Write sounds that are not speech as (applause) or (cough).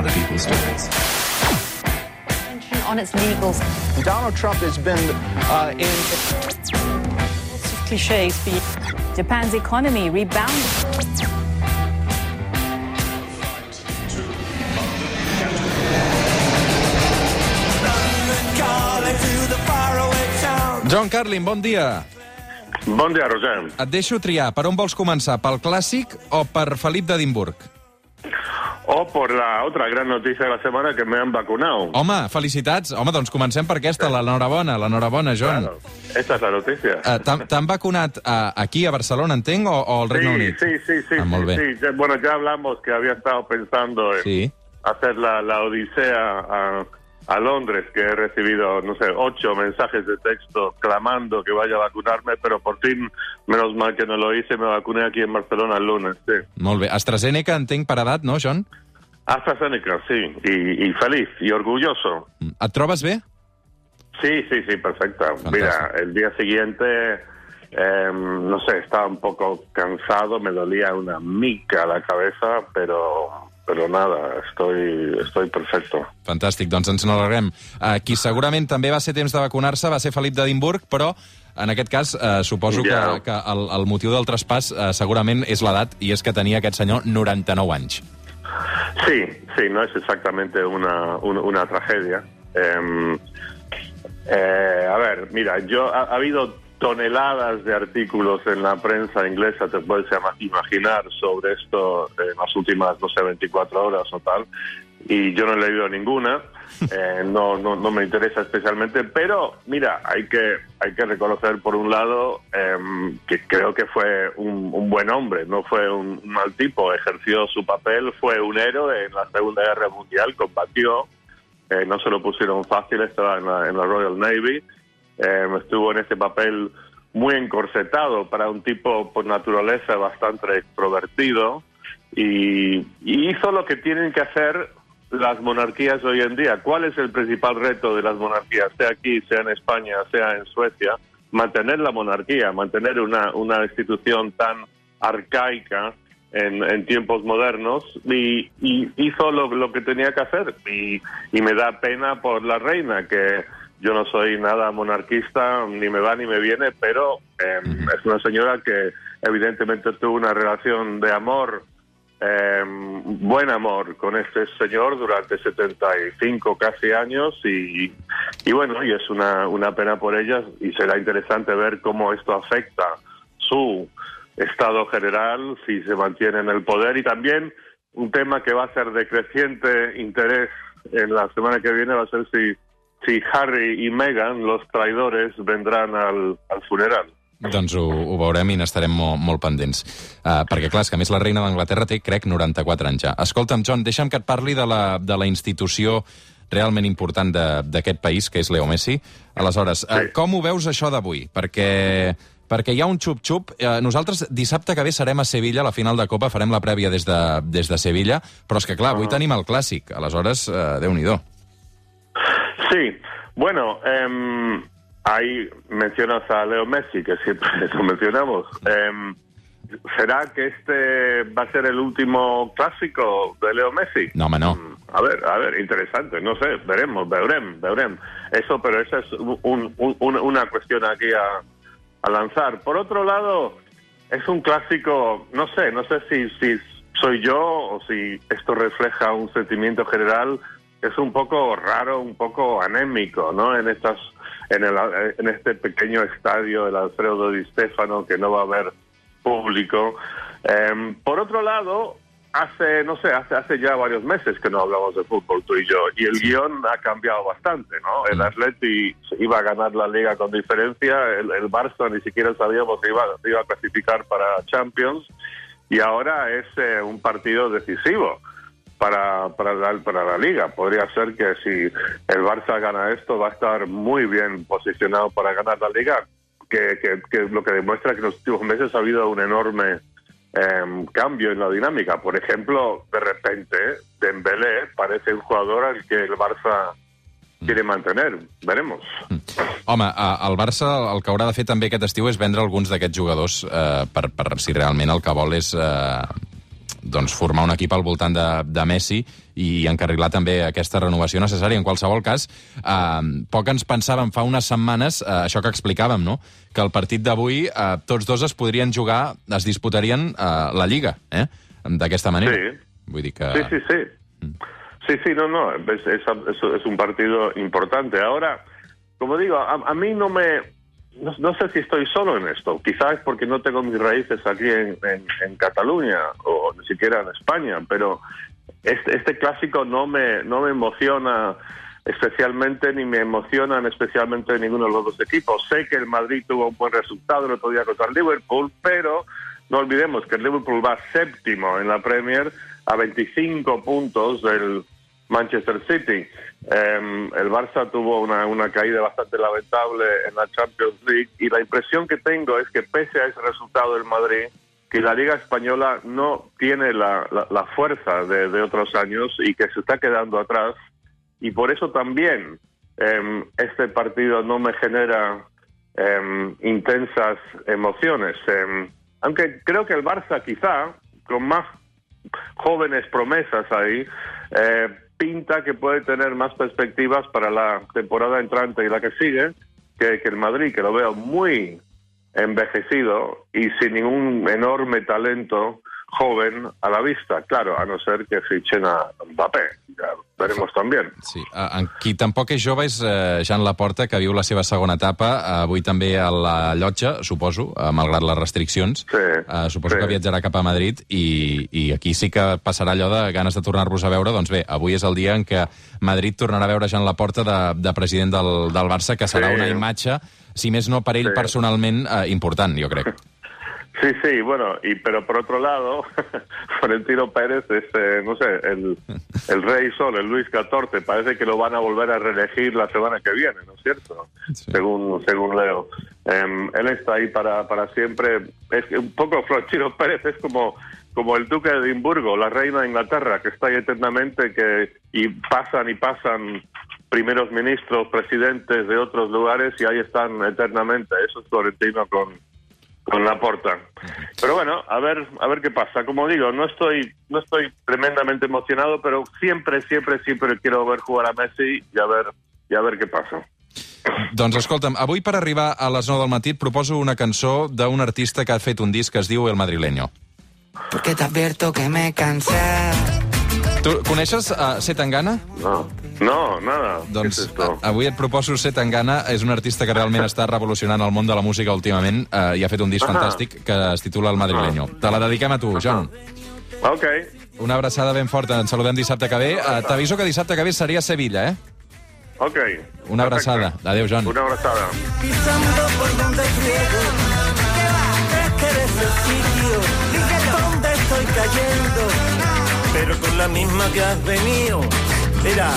other people's stories. on its legals. Donald Trump has been uh, in. Lots of cliches. Japan's economy rebounded. John Carlin, bon dia. Bon dia, Roger. Et deixo triar. Per on vols començar? Pel clàssic o per Felip d'Edimburg? O por la otra gran noticia de la semana que me han vacunado. Home, felicitats. Home, doncs comencem per aquesta. L'enhorabona, l'enhorabona, John. Claro, esta es la noticia. Eh, T'han vacunat uh, aquí, a Barcelona, entenc, o, o al Regne sí, Unit? sí, sí, sí, Ah, molt sí, bé. sí. Bueno, ya hablamos que había estado pensando en Sí. hacer la, la odisea a, a Londres, que he recibido, no sé, ocho mensajes de texto clamando que vaya a vacunarme, pero por fin, menos mal que no lo hice, me vacuné aquí en Barcelona el lunes, sí. Molt bé. AstraZeneca, entenc, per edat, no, John? AstraZeneca, sí, y, y feliz y orgulloso. Et trobes bé? Sí, sí, sí, perfecta. Fantástico. Mira, el día siguiente, eh, no sé, estaba un poco cansado, me dolía una mica la cabeza, pero pero nada, estoy estoy perfecto. Fantàstic, doncs ens n'alegrem. Uh, qui segurament també va ser temps de vacunar-se va ser Felip d'Edimburg, però en aquest cas uh, suposo Ja. que, que el, el motiu del traspàs uh, segurament és l'edat, i és que tenia aquest senyor 99 anys. Sí, sí, no es exactamente una, un- una tragedia. Eh, eh, a ver, mira, yo ha, ha habido toneladas de artículos en la prensa inglesa, te puedes imaginar, sobre esto en las últimas, no sé, 24 horas o tal, y yo no he leído ninguna, (laughs) eh, no, no, no me interesa especialmente, pero mira, hay que, hay que reconocer por un lado em, que creo que fue un, un buen hombre, no fue un, un mal tipo, ejerció su papel, fue un héroe en la Segunda Guerra Mundial, combatió, eh, no se lo pusieron fácil, estaba en la, en la Royal Navy, eh, estuvo en este papel muy encorsetado para un tipo por naturaleza bastante extrovertido y, hizo lo que tienen que hacer las monarquías hoy en día. ¿Cuál es el principal reto de las monarquías, sea aquí, sea en España, sea en Suecia? Mantener la monarquía, mantener una, una institución tan arcaica en, tiempos modernos y, y hizo lo, que tenía que hacer. Y me da pena por la reina, que yo no soy nada monarquista, ni me va ni me viene, pero eh, es una señora que evidentemente tuvo una relación de amor eh, buen amor con este señor durante 75 casi años y, y bueno, y es una, una pena por ellas y será interesante ver cómo esto afecta su estado general, si se mantiene en el poder y también un tema que va a ser de creciente interés en la semana que viene va a ser si, si Harry y Meghan, los traidores, vendrán al, al funeral. Doncs ho, ho veurem i n'estarem molt, molt pendents. Uh, perquè, clar, és que a més la reina d'Anglaterra té, crec, 94 anys ja. Escolta'm, John, deixa'm que et parli de la, de la institució realment important de- d'aquest país, que és Leo Messi. Aleshores, uh, com ho veus això d'avui? Perquè, perquè hi ha un xup-xup. Uh, nosaltres dissabte que ve serem a Sevilla, a la final de Copa, farem la prèvia des de, des de Sevilla, però és que, clar, avui tenim el clàssic. Aleshores, uh, Déu-n'hi-do. Sí, bueno, em, ahí mencionas a Leo Messi, que siempre (laughs) lo mencionamos. Em, ¿Será que este va a ser el último clásico de Leo Messi? No, no. Mm, A ver, a ver, interesante, no sé, veremos, veremos, veremos. Eso, pero esa es un- un- una cuestión aquí a, a lanzar. Por otro lado, es un clásico, no sé, no sé si, si soy yo o si esto refleja un sentimiento general, es un poco raro, un poco anémico, ¿no? En estas, en, el, en este pequeño estadio del Alfredo Di Stefano que no va a haber público. Em, por otro lado, hace, no sé, hace, hace ya varios meses que no hablamos de fútbol tú y yo, y el guion ha cambiado bastante, ¿no? El Atleti iba a ganar la liga con diferencia, el, el Barça ni siquiera sabíamos que iba, iba a clasificar para Champions, y ahora es eh, un partido decisivo para, para, la, para la liga. Podría ser que si el Barça gana esto, va a estar muy bien posicionado para ganar la liga, que, que, que lo que demuestra que en los últimos meses ha habido un enorme em, cambio en la dinámica. Por ejemplo, de repente, Dembélé parece un jugador al que el Barça quiere mantener. Veremos. Home, a- el Barça el que haurà de fer també aquest estiu és vendre alguns d'aquests jugadors eh, per, per si realment el que vol és eh, doncs, formar un equip al voltant de, de Messi i encarrilar també aquesta renovació necessària. En qualsevol cas, eh, poc ens pensàvem fa unes setmanes, eh, això que explicàvem, no? que el partit d'avui eh, tots dos es podrien jugar, es disputarien eh, la Lliga, eh? d'aquesta manera. Sí. Vull dir que... Sí, sí, sí. Sí, sí, no, no, es, es- es- es un partido importante. Ahora, como digo, a, a mí no me... No, no sé si estoy solo en esto. Quizás porque no tengo mis raíces aquí en, en- en Cataluña o ni siquiera en España, pero este, este clásico no me, no me emociona especialmente ni me emocionan especialmente ninguno de los dos equipos. Sé que el Madrid tuvo un buen resultado el otro día contra el Liverpool, pero no olvidemos que el Liverpool va séptimo en la Premier a 25 puntos del Manchester City. Em, el Barça tuvo una, caída bastante lamentable en la Champions League y la impresión que tengo es que pese a ese resultado del Madrid, que la Liga Española no tiene la, fuerza de, otros años y que se está quedando atrás y por eso también em, este partido no me genera em, intensas emociones. Em, aunque creo que el Barça quizá, con más jóvenes promesas ahí, eh, pinta que puede tener más perspectivas para la temporada entrante y la que sigue que, el Madrid, que lo veo muy envejecido y sin ningún enorme talento joven a la vista, claro, a no ser que fichen a Mbappé, ya veremos también. Sí, en qui tampoc és jove és eh, Jan Laporta, que viu la seva segona etapa, eh, avui també a la llotja, suposo, eh, malgrat les restriccions. Sí, suposo sí. que viatjarà cap a Madrid i, i aquí sí que passarà allò de ganes de tornar-vos a veure. Doncs bé, avui és el dia en què Madrid tornarà a veure Jan Laporta de, de president del, del Barça, que serà Sí. una imatge, si més no per ell Sí. personalment, eh, important, jo crec. (laughs) Sí, sí, bueno, y pero por otro lado, (laughs) Florentino Pérez es, eh, no sé, el, el rey sol, el Luis XIV, parece que lo van a volver a reelegir la semana que viene, ¿no es cierto? Sí. Según según leo. Em, él está ahí para, para siempre. Es un poco Florentino (laughs) Pérez es como como el duque de Edimburgo, la reina de Inglaterra, que está ahí eternamente que y pasan y pasan primeros ministros, presidentes de otros lugares y ahí están eternamente. Eso es Florentino con con la porta. Pero bueno, a ver, a ver qué pasa. Como digo, no estoy, no estoy tremendamente emocionado, pero siempre, siempre, siempre quiero ver jugar a Messi y a ver, y a ver qué pasa. Doncs escolta'm, avui per arribar a les 9 del matí et proposo una cançó d'un artista que ha fet un disc que es diu El Madrileño. Porque te advierto que me cansé. Tu coneixes uh, Setangana? No, no, nada. ¿Qué Doncs es esto? avui et proposo Setangana, és un artista que realment està revolucionant el món de la música últimament uh, i ha fet un disc Ah. fantàstic que es titula El Madrileño. Te la dediquem a tu, John. Ok, Una abraçada ben forta, ens saludem dissabte que ve. Uh, T'aviso que dissabte que ve seria a Sevilla, eh? ok. Una abraçada. Perfecto. Adéu, John. Una cayendo. Pero con la misma que has venido. Mira.